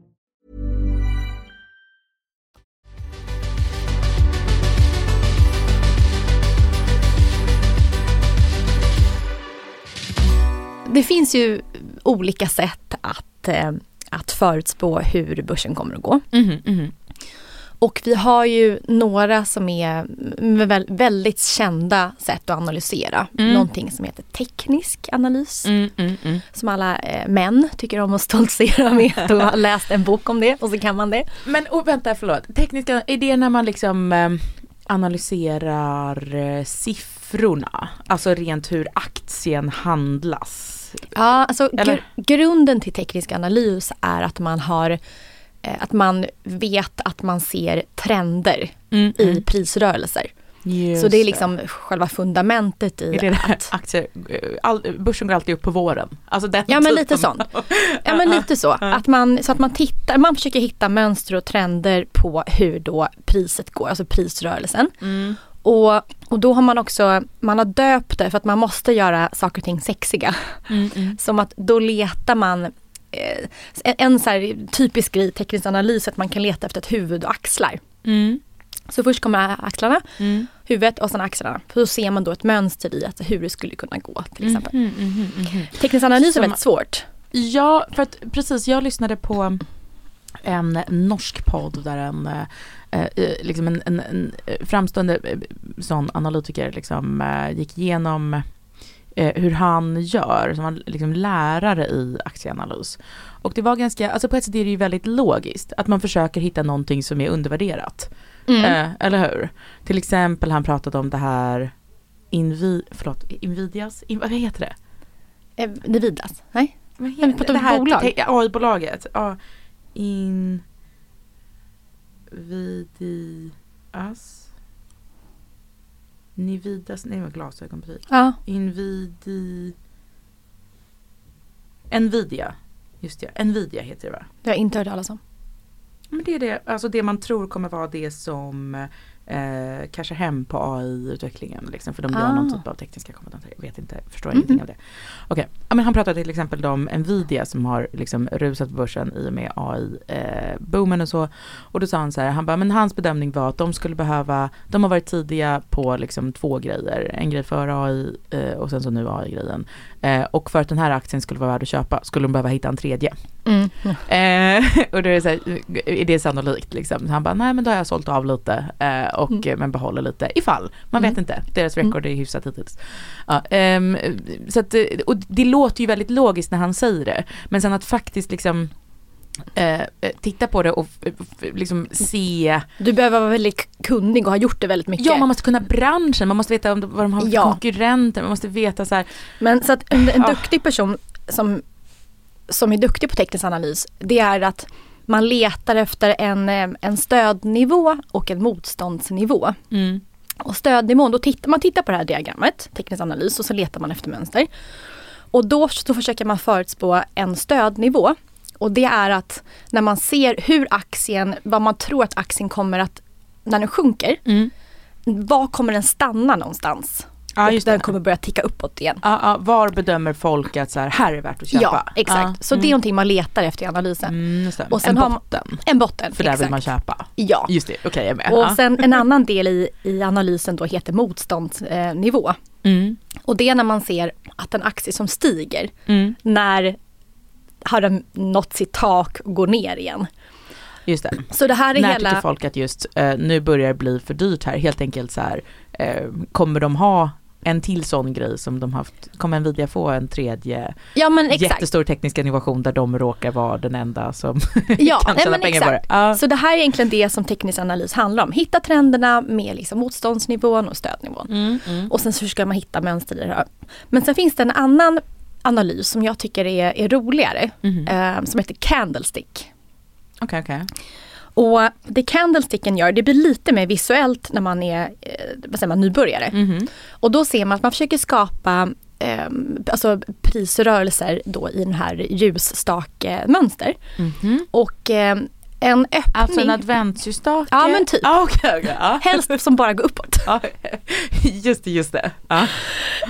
Det finns ju olika sätt att, eh, att förutspå hur börsen kommer att gå. Mhm, mhm. Och vi har ju några som är väldigt kända sätt att analysera. Mm. Någonting som heter teknisk analys. Mm, mm, mm. Som alla eh, män tycker om att stoltsera med att ha läst en bok om det och så kan man det. Men oh, vänta, förlåt. Tekniska, är det när man liksom eh, analyserar eh, siffrorna? Alltså rent hur aktien handlas? Ja, alltså gr- grunden till teknisk analys är att man har eh, att man vet att man ser trender Mm, i mm. prisrörelser. Just så det är liksom själva fundamentet i Är det det att aktier, eh, all, börsen går alltid upp på våren. Alltså den Ja men lite sånt. Ja men lite så. Att man, så att man tittar, man försöker hitta mönster och trender på hur då priset går, alltså prisrörelsen. Mm. Och, och då har man också, man har döpt det för att man måste göra saker och ting sexiga. Mm, mm. Som att då letar man eh, en, en så här typisk grej i teknisk analys att man kan leta efter ett huvud och axlar. Mm. Så först kommer axlarna, Mm. huvudet och sen axlarna. För då ser man då ett mönster i att hur det skulle kunna gå till exempel. Mhm, mhm, mhm. Teknisk analys Som- är väldigt svårt. Ja, för att precis, jag lyssnade på en norsk podd där en, eh, liksom en, en, en framstående eh, sån analytiker liksom, eh, gick igenom eh, hur han gör, som var liksom lärare i aktieanalys. Och det var ganska, alltså på ett sätt är det ju väldigt logiskt, att man försöker hitta någonting som är undervärderat. Mm. Eh, eller hur? Till exempel han pratat om det här Invi, förlåt, Invidias, in, vad heter det? Eh, Det vidas? Nej? Vad Men om bolag. te- AI-bolaget. Ja. In... Vidias... Nividas... Nej, vad glasögon Ja. Invidi... Nvidia. Just det, Nvidia heter det va? Det har jag inte hört talas om. Men det är det, alltså det man tror kommer vara det som eh, cashar hem på AI-utvecklingen. Liksom, för de gör Ah. någon typ av tekniska kompetenser. Jag vet inte, förstår Mhm. ingenting av det. Okej, ja, men han pratade till exempel om Nvidia som har liksom rusat på börsen i och med AI-boomen och så. Och då sa han så här, han bara, men hans bedömning var att de skulle behöva, de har varit tidiga på liksom två grejer. En grej för AI eh, och sen så nu AI-grejen. Eh, och för att den här aktien skulle vara värd att köpa skulle de behöva hitta en tredje. Mm. Eh, och då är det så här, är det sannolikt liksom? Han bara, nej men då har jag sålt av lite eh, och Mm. men behåller lite ifall. Man Mm. vet inte, deras record är hyfsat hittills. Ja, ehm, så att, och det låter ju väldigt logiskt när han säger det. Men sen att faktiskt liksom eh, eh, titta på det och liksom se, Du behöver vara väldigt kunnig och ha gjort det väldigt mycket. ja man måste kunna branschen, man måste veta vad de har för Ja. konkurrenter, man måste veta så här, Men så att en, en Ah. duktig person som, som är duktig på teknisk analys, det är att man letar efter en, eh, en stödnivå och en motståndsnivå. mm, Och stödnivån, då tittar man tittar på det här diagrammet, teknisk analys, och så letar man efter mönster. Och då så försöker man förutspå en stödnivå. Och det är att när man ser hur aktien, vad man tror att aktien kommer att, när den sjunker, mm. var kommer den stanna någonstans? Ja, och just den det. kommer börja ticka uppåt igen. Ja, ja, var bedömer folk att så här, här är värt att köpa? Ja, exakt. Så mm. det är någonting man letar efter i analysen. Mm. Och sen en har man- botten. En botten. För där exakt. vill man köpa. Ja. Just det, okej jag är med. Och sen en annan del i, i analysen då heter motståndsnivå. Mm, Och det är när man ser att en aktie som stiger, mm, när har den nått sitt tak och går ner igen. just det. Så det här är När hela... tycker folk att just eh, nu börjar det bli för dyrt här? Helt enkelt så här, eh, kommer de ha en till sån grej som de haft, kommer Nvidia få en tredje Ja men exakt. jättestor teknisk innovation där de råkar vara den enda som Ja, kan tjäna men pengar på det? exakt. Ja. Så det här är egentligen det som teknisk analys handlar om. Hitta trenderna med liksom motståndsnivån och stödnivån. Mm, mm. Och sen så ska man hitta mönster i det här. Men sen finns det en annan analys som jag tycker är, är roligare. Mhm. Eh, som heter Candlestick. Okej, okej. Och det Candlesticken gör, det blir lite mer visuellt när man är eh, vad säger man, nybörjare. Mhm. Och då ser man att man försöker skapa eh, alltså prisrörelser då i den här ljusstakemönster. Mhm. Och eh, en öppning, Alltså en adventsljusstake? Ja, men typ. Ja, okej, okej, ja. helst som bara går uppåt. Just det, just det. Ja.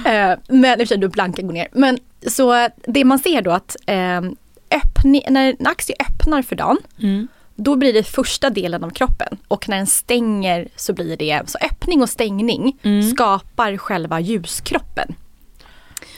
Eh, men i och för sig då blanka går ner. Men så det man ser då att eh, öppni, när en aktie öppnar för dagen, Mm. då blir det första delen av kroppen. Och när den stänger så blir det, så öppning och stängning Mm. skapar själva ljuskroppen.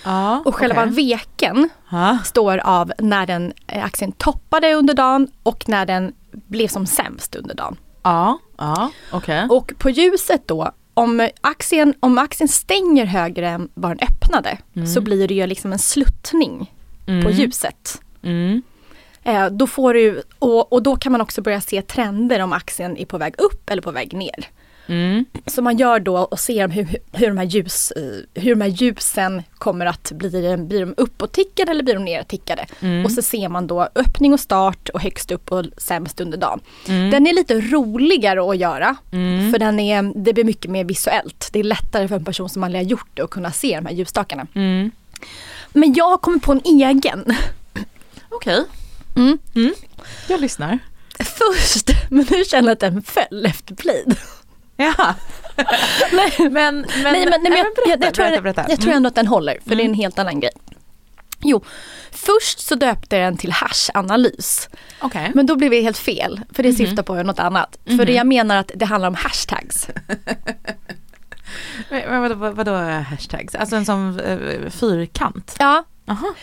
Ja, Och själva okej. veken Ja. står av när den eh, aktien toppade under dagen och när den blev som sämst under dagen. Ja, ja, okej. Och på ljuset då, om aktien, om aktien stänger högre än vad den öppnade så blir det ju liksom en sluttning på Mm. ljuset. Mm. Eh, då får du, och, och då kan man också börja se trender om aktien är på väg upp eller på väg ner. Mm. som man gör då och ser hur, hur, de här ljus, hur de här ljusen kommer att bli, blir de uppåttickade eller blir de nertickade. Mm. Och så ser man då öppning och start och högst upp och sämst under dagen. Mm. Den är lite roligare att göra för den är, det blir mycket mer visuellt. Det är lättare för en person som aldrig har gjort det att kunna se de här ljusstakarna. Mm. Men jag kommer på en egen. Okej. Mm. Mm. Jag lyssnar. Först, men nu känner jag att den föll efter plid. Ja. Nej. Men, men, nej, men, nej, men jag, berätta, jag, jag, tror, berätta, jag, berätta. jag tror Mm. ändå att den håller, för det är en helt annan grej. Jo, först så döpte jag den till hashanalys. Okej. Men då blev det helt fel, för det syftar på något annat. För det jag menar att det handlar om hashtags. Men vadå, vad- vadå hashtags? Alltså en sån eh, fyrkant? Ja, Aha.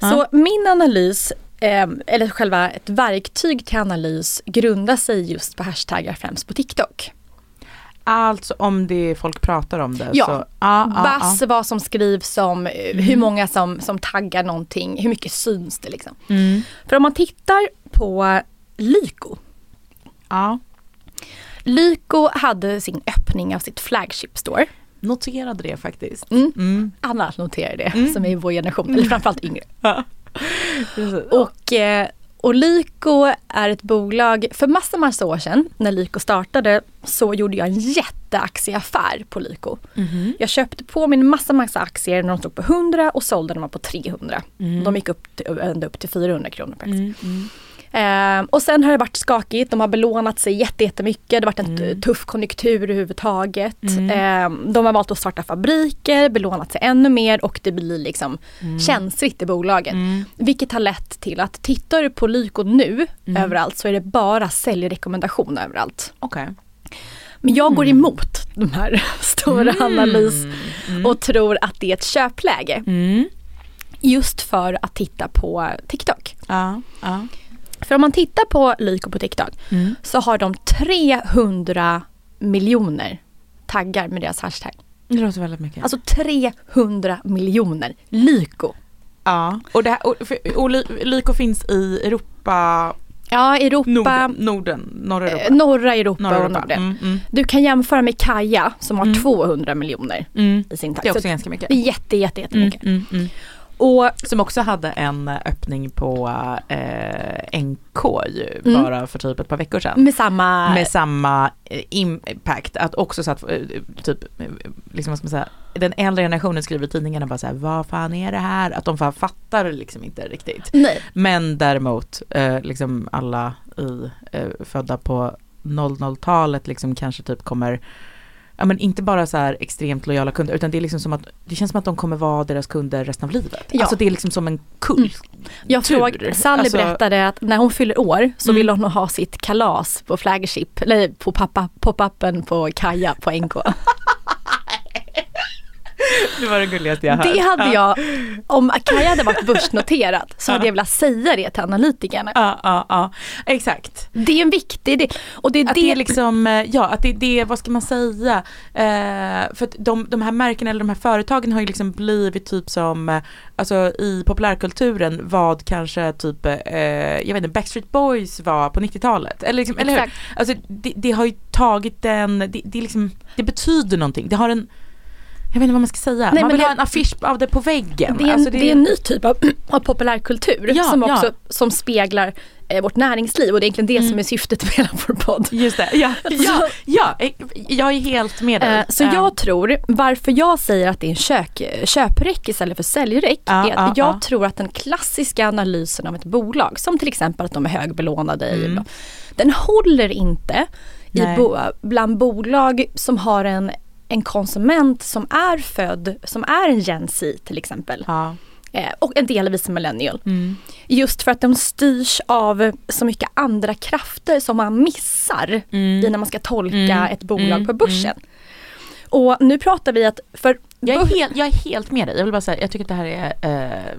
så min analys, eh, eller själva ett verktyg till analys, grundar sig just på hashtaggar främst på TikTok. Alltså om det folk pratar om det Ja. så... Ja, Bass, vad som skrivs om, eh, hur många som, som taggar någonting, hur mycket syns det liksom. Mm. För om man tittar på Lyko. ja. Lyko hade sin öppning av sitt flagship store. Noterade det faktiskt. Mm. Mm. Alla noterar det som är i vår generation, eller framförallt yngre. Och, eh, och Lyko är ett bolag, för massa massa år sedan när Lyko startade så gjorde jag en jätteaktieaffär på Lyko. Mhm. Jag köpte på mig en massa massa aktier när de stod på 100 och sålde dem på 300. De gick upp till, ända upp till 400 kronor per aktie. Mm. Mm. Eh, och sen har det varit skakigt, de har belånat sig jätte- jättemycket, det har varit en t- tuff konjunktur överhuvudtaget. Eh, de har valt att starta fabriker, belånat sig ännu mer och det blir liksom känsligt i bolaget. Vilket har lett till att tittar du på Lyko nu överallt så är det bara säljrekommendation överallt. Okej. Men jag går emot de här stora analys och tror att det är ett köpläge. Mm. Just för att titta på TikTok. Ja. ja. För om man tittar på Lyko på TikTok Mm. så har de 300 miljoner taggar med deras hashtag. Det låter väldigt mycket. Alltså 300 miljoner. Lyko. ja. Och, det här, och, och Ly- Lyko finns i Europa, Ja, Europa, Norden, Norden norra eh, Europa. norra Europa norra och Europa. Norden. Mm, mm, Du kan jämföra med Kaja som har Mm. 200 miljoner mm. i sin tagg. Det är också Så ganska mycket. jätte, jätte, jättemycket. mm. Och Som också hade en öppning på eh, NK ju, Mm. bara för typ ett par veckor sedan. med samma... Med samma eh, impact, att också så att eh, typ, eh, liksom vad ska man säga, den äldre generationen skriver i tidningarna bara så här, vad fan är det här? Att de fan fattar liksom inte riktigt. Nej. Men däremot, eh, liksom alla i, eh, födda på 00-talet liksom kanske typ kommer Ja men inte bara så här extremt lojala kunder utan det är liksom som att det känns som att de kommer vara deras kunder resten av livet. Ja. Alltså det är liksom som en kult. Jag Tur. frågade, Sally Alltså- berättade att när hon fyller år så Mm. vill hon ha sitt kalas på flagship, eller på pop-upen på Kaja på NK. Det var det gulligaste jag hört. Det hade jag, om Kaja hade varit börsnoterat så hade jag velat säga det till analytikerna. Ja, ja, ja, exakt. Det är en viktig del. Och det är Att det, det är liksom, eh, ja att det är det, vad ska man säga, eh, för att de, de här märkena eller de här företagen har ju liksom blivit typ som, eh, alltså i populärkulturen vad kanske typ, eh, jag vet inte, Backstreet Boys var på 90-talet. Eller, liksom, eller hur? Alltså det, det har ju tagit den, det, det, liksom, det betyder någonting, det har en jag vet inte vad man ska säga, Nej, man men vill det- ha en affisch av det på väggen. det, är en, Alltså, det är en ny typ av, av populärkultur Ja, som ja. också som speglar eh, vårt näringsliv och det är egentligen det Mm. som är syftet med hela vår podd. Just det, ja, ja, ja, eh, jag är helt med dig. Eh, Så Eh, jag tror, varför jag säger att det är en kök, köpräck istället för säljräck, Ja, är att ja, jag ja. tror att den klassiska analysen av ett bolag, som till exempel att de är högbelånade, Mm. den håller inte i bo, bland bolag som har en, en konsument som är född, som är en Gen Z till exempel. Ja. Eh, och en delvis millennial. Mm. Just för att de styrs av så mycket andra krafter som man missar Mm. i när man ska tolka Mm. ett bolag Mm. på börsen. Och nu pratar vi att för Jag är, helt, jag är helt med dig. Jag vill bara säga, jag tycker att det här är, eh,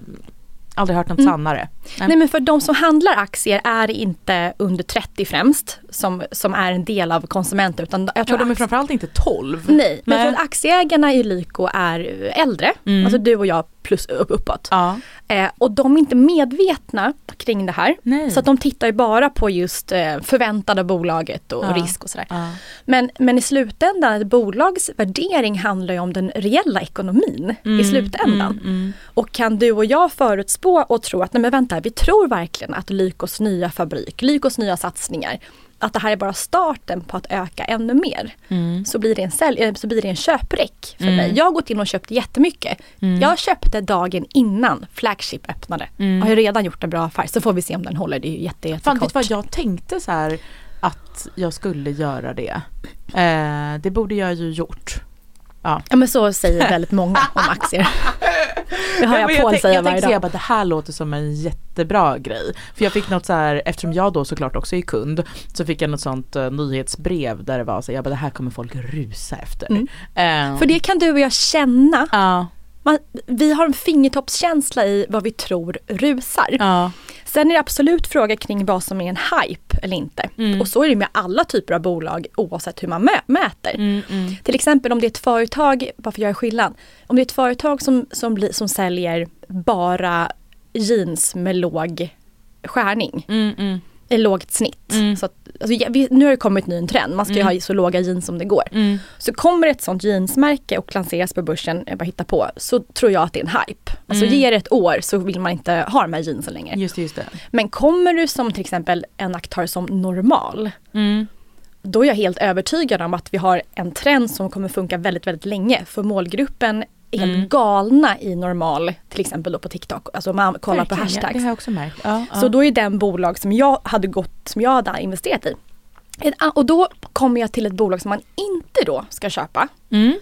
aldrig hört något Mm. sannare. Nej men för de som handlar aktier är inte under 30 främst som, som är en del av konsumenter utan jag Jag tror tror de är framförallt inte 12. Nej, men Nej. för att aktieägarna i Lyko är äldre. Mm. Alltså du och jag plus upp, uppåt. Ja. Eh, och de är inte medvetna kring det här. Nej. Så att de tittar ju bara på just eh, förväntade bolaget och Ja. risk och sådär. Ja. Men, men i slutändan, ett bolags värdering handlar ju om den reella ekonomin i slutändan. Mm, mm. Och kan du och jag förutspå och tro att nej men vänta, vi tror verkligen att Lykos nya fabrik, Lykos nya satsningar, att det här är bara starten på att öka ännu mer. Mm. Så, blir det en sälj, eh, så blir det en köpreck för mig. Jag har gått in och köpt jättemycket. Mm. Jag köpte dagen innan Flagship öppnade. Mm. Har ju redan gjort en bra affär. Så får vi se om den håller. Det är ju jätte, Fan jättekort. vet du vad, jag tänkte så här att jag skulle göra det. Eh, det borde jag ju gjort. Ja men så säger väldigt många om aktier. Det hör Ja, men jag Paul säga jag varje tänkte dag. bara det här låter som en jättebra grej. För jag fick något så här, eftersom jag då såklart också är kund, så fick jag något sånt uh, nyhetsbrev där det var så jag bara det här kommer folk rusa efter. Mm. Eh, För det kan du och jag känna. Ja, Man, vi har en fingertoppskänsla i vad vi tror rusar. ja, Sen är det absolut fråga kring vad som är en hype eller inte. Mm. Och så är det med alla typer av bolag oavsett hur man mä- mäter. mm, mm. Till exempel om det är ett företag, varför jag är skillnad? Om det är ett företag som, som, blir, som säljer bara jeans med låg skärning, Mm, mm, lågt snitt. Mm. Så att, alltså, nu har det kommit ny en trend, man ska ju ha så låga jeans som det går. mm. Så kommer ett sånt jeansmärke och lanseras på börsen, jag bara hittar på, så tror jag att det är en hype. Alltså Mm. ge det ett år så vill man inte ha de här jeansen längre. Just det, just det. Men kommer du som till exempel en aktör som normal, Mm. då är jag helt övertygad om att vi har en trend som kommer funka väldigt, väldigt länge. För målgruppen helt Mm. galna i normal, till exempel då på TikTok. Alltså man kollar på ja, hashtags. Det har jag också märkt. Ja, ja. Så då är den bolag som jag hade gått, som jag hade investerat i. Och då kommer jag till ett bolag som man inte då ska köpa. mm.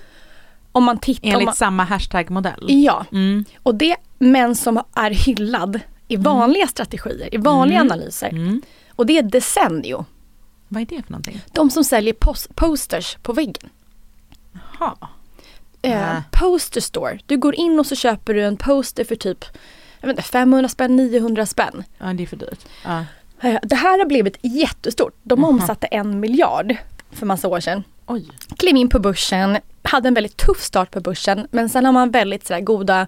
Om man tittar... Enligt man, samma hashtag-modell. ja, Mm. och det, men som är hyllad i vanliga strategier, i vanliga Mm. analyser. Mm. Och det är Desenio. Vad är det för någonting? De som säljer pos- posters på väggen. Ha. Eh, poster store. Du går in och så köper du en poster för typ jag vet inte, 500 spänn, 900 spänn. Ja, det är för dyrt. Ja. Eh, Det här har blivit jättestort. De Jaha. omsatte en miljard för massa år sedan. Oj. Klev in på börsen, hade en väldigt tuff start på börsen men sen har man väldigt sådär goda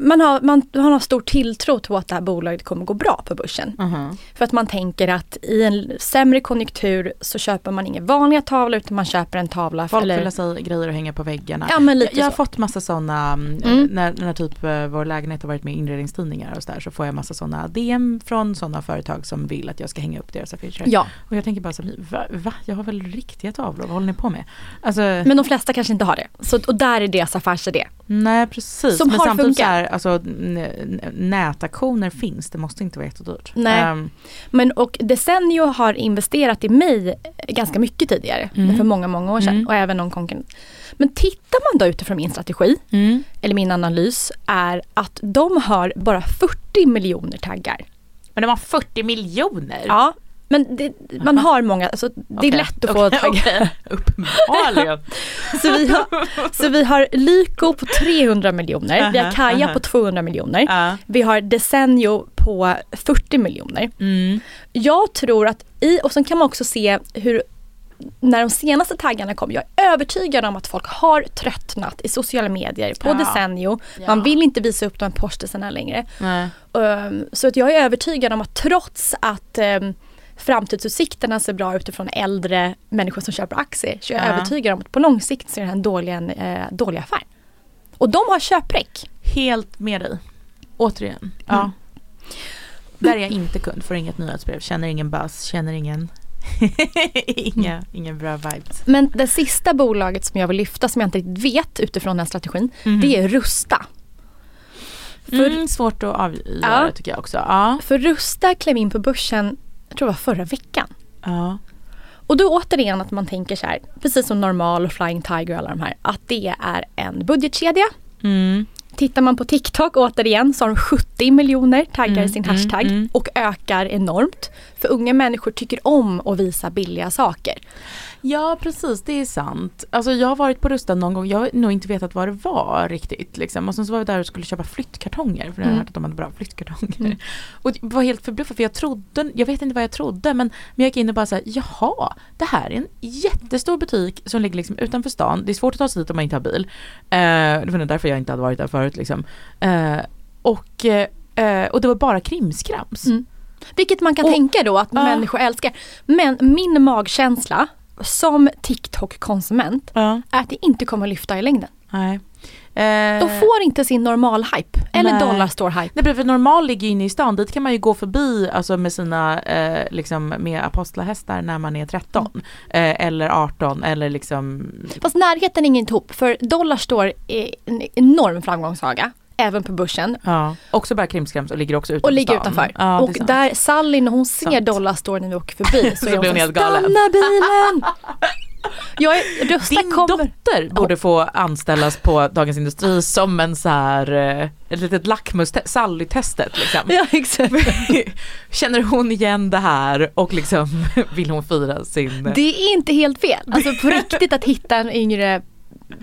man, har, man, man har stor tilltro till att det här bolaget kommer gå bra på börsen. Mhm. För att man tänker att i en sämre konjunktur så köper man inga vanliga tavlor utan man köper en tavla. Folk eller, vill sig grejer att hänga på väggarna. Ja men lite jag, jag har fått massa sådana, Mm. när, när typ eh, vår lägenhet har varit med i inredningstidningar och sådär så får jag massa sådana DM från sådana företag som vill att jag ska hänga upp deras affischer. Ja, Och jag tänker bara så va, va? Jag har väl riktiga tavlor, vad håller ni på med? Alltså, men de flesta kanske inte har det. Så, och där är deras affärsidé. nej precis. Som Men har samtidigt så funkat. här, alltså nätaktioner finns, det måste inte vara jättedyrt. Nej. Ehm, Men och Desenio har investerat i mig ganska mycket tidigare. Mm. För många, många år sedan. Mm. Och även någon konkurrent. Men tittar man då utifrån min strategi, mm. eller min analys, är att de har bara 40 miljoner taggar. Men de har 40 miljoner? Ja, men det, man har många, alltså, det är Okej, lätt att få okej, taggar. okej. Uppenbarligen. Så vi har, så vi har Lyko på 300 miljoner, vi har Kaja aha. på 200 miljoner, ja. vi har Desenio på 40 miljoner. Mm. Jag tror att i, och sen kan man också se hur när de senaste taggarna kom, jag är övertygad om att folk har tröttnat i sociala medier på Ja. Desenio. Man vill inte visa upp de här postisarna längre. Um, så att jag är övertygad om att trots att um, framtidsutsikterna ser bra utifrån äldre människor som köper aktier så är jag Ja. övertygad om att på lång sikt så är det här en dålig, en, eh, dålig affär. Och de har köpreck. Helt med dig. Återigen. Ja. Mm. Där är jag inte kund, får inget nyhetsbrev, känner ingen buzz, känner ingen inga, Mm. ingen bra vibes. Men det sista bolaget som jag vill lyfta som jag inte riktigt vet utifrån den strategin, Mhm. det är Rusta. För, Mm, svårt att avgöra Ja. tycker jag också. Ja. för Rusta klev in på börsen, jag tror det var förra veckan. ja. Och då återigen att man tänker så här, precis som Normal och Flying Tiger och alla de här, att det är en budgetkedja. Mm. Tittar man på TikTok återigen så har de 70 miljoner taggar i Mm, sin mm, hashtag mm. och ökar enormt. För unga människor tycker om att visa billiga saker. Ja precis, det är sant. Alltså jag har varit på Rusta någon gång, jag har nog inte vetat vad det var riktigt. Liksom. Och sen så var vi där och skulle köpa flyttkartonger för jag hade Mm. hört att de hade bra flyttkartonger. Mm. Och var helt förbluffad för jag trodde, jag vet inte vad jag trodde men, men jag gick in och bara såhär, jaha, det här är en jättestor butik som ligger liksom utanför stan. Det är svårt att ta sig dit om man inte har bil. Eh, det var därför jag inte hade varit där förut liksom. Eh, och, eh, och det var bara krimskrams. Mm. Vilket man kan Och- tänka då att Ja. människor älskar. Men min magkänsla som TikTok-konsument Ja, är att det inte kommer lyfta i längden. nej. Eh, De får inte sin normal-hype. Eller dollarstore-hype. Nej, för normal ligger ju inne i stan, dit kan man ju gå förbi alltså med sina, eh, liksom med apostlahästar när man är 13 eh, eller 18 eller liksom Fast närheten hänger inte ihop. För Dollarstore är en enorm framgångssaga. Även på börsen. Ja, också bara krimskrams och ligger också utanför Och ligger utanför. Ja, och där Sally när hon ser. Dollarstore när vi åker förbi så, Så är hon hon helt galen. stanna bilen! Jag är, rösta Din kommer. dotter borde få anställas på Dagens Industri som en så här, eh, ett litet lackmus, Sally-testet liksom. Ja exakt. Känner hon igen det här och liksom vill hon fira sin... Det är inte helt fel. Alltså på riktigt att hitta en yngre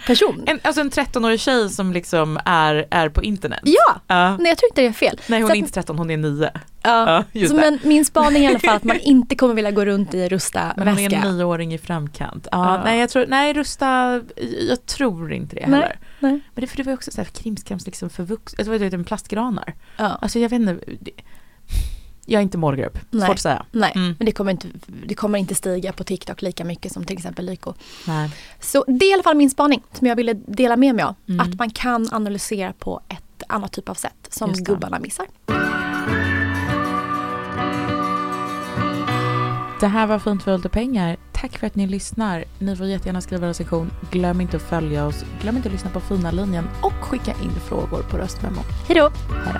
person. En, alltså en 13-årig tjej som liksom är, är på internet. Ja! Ja. Nej jag tror inte det är fel. Nej hon Så är att- inte 13, hon är 9. Ja. Ja, så det. men min spaning är i alla fall att man inte kommer vilja gå runt i rusta Men hon är väska. en nioåring i framkant. Ja, Ja. Nej jag tror, nej rusta, jag tror inte det Nej, heller. nej. Men det, för det var också så här krimskrams liksom för vuxna, alltså, vad heter det, plastgranar. Ja. Alltså jag vet inte, det, jag är inte målgrupp, Nej. svårt att säga. Nej, Mm. men det kommer, inte, det kommer inte stiga på TikTok lika mycket som till exempel Lyko. Nej. Så det är i alla fall min spaning som jag ville dela med mig av. Mm. Att man kan analysera på ett annat typ av sätt som gubbarna missar. Det här var Fint för pengar. Tack för att ni lyssnar. Ni får jättegärna skriva en recension. Glöm inte att följa oss. Glöm inte att lyssna på Fina linjen och skicka in frågor på röstmemo. Hejdå! Hejdå.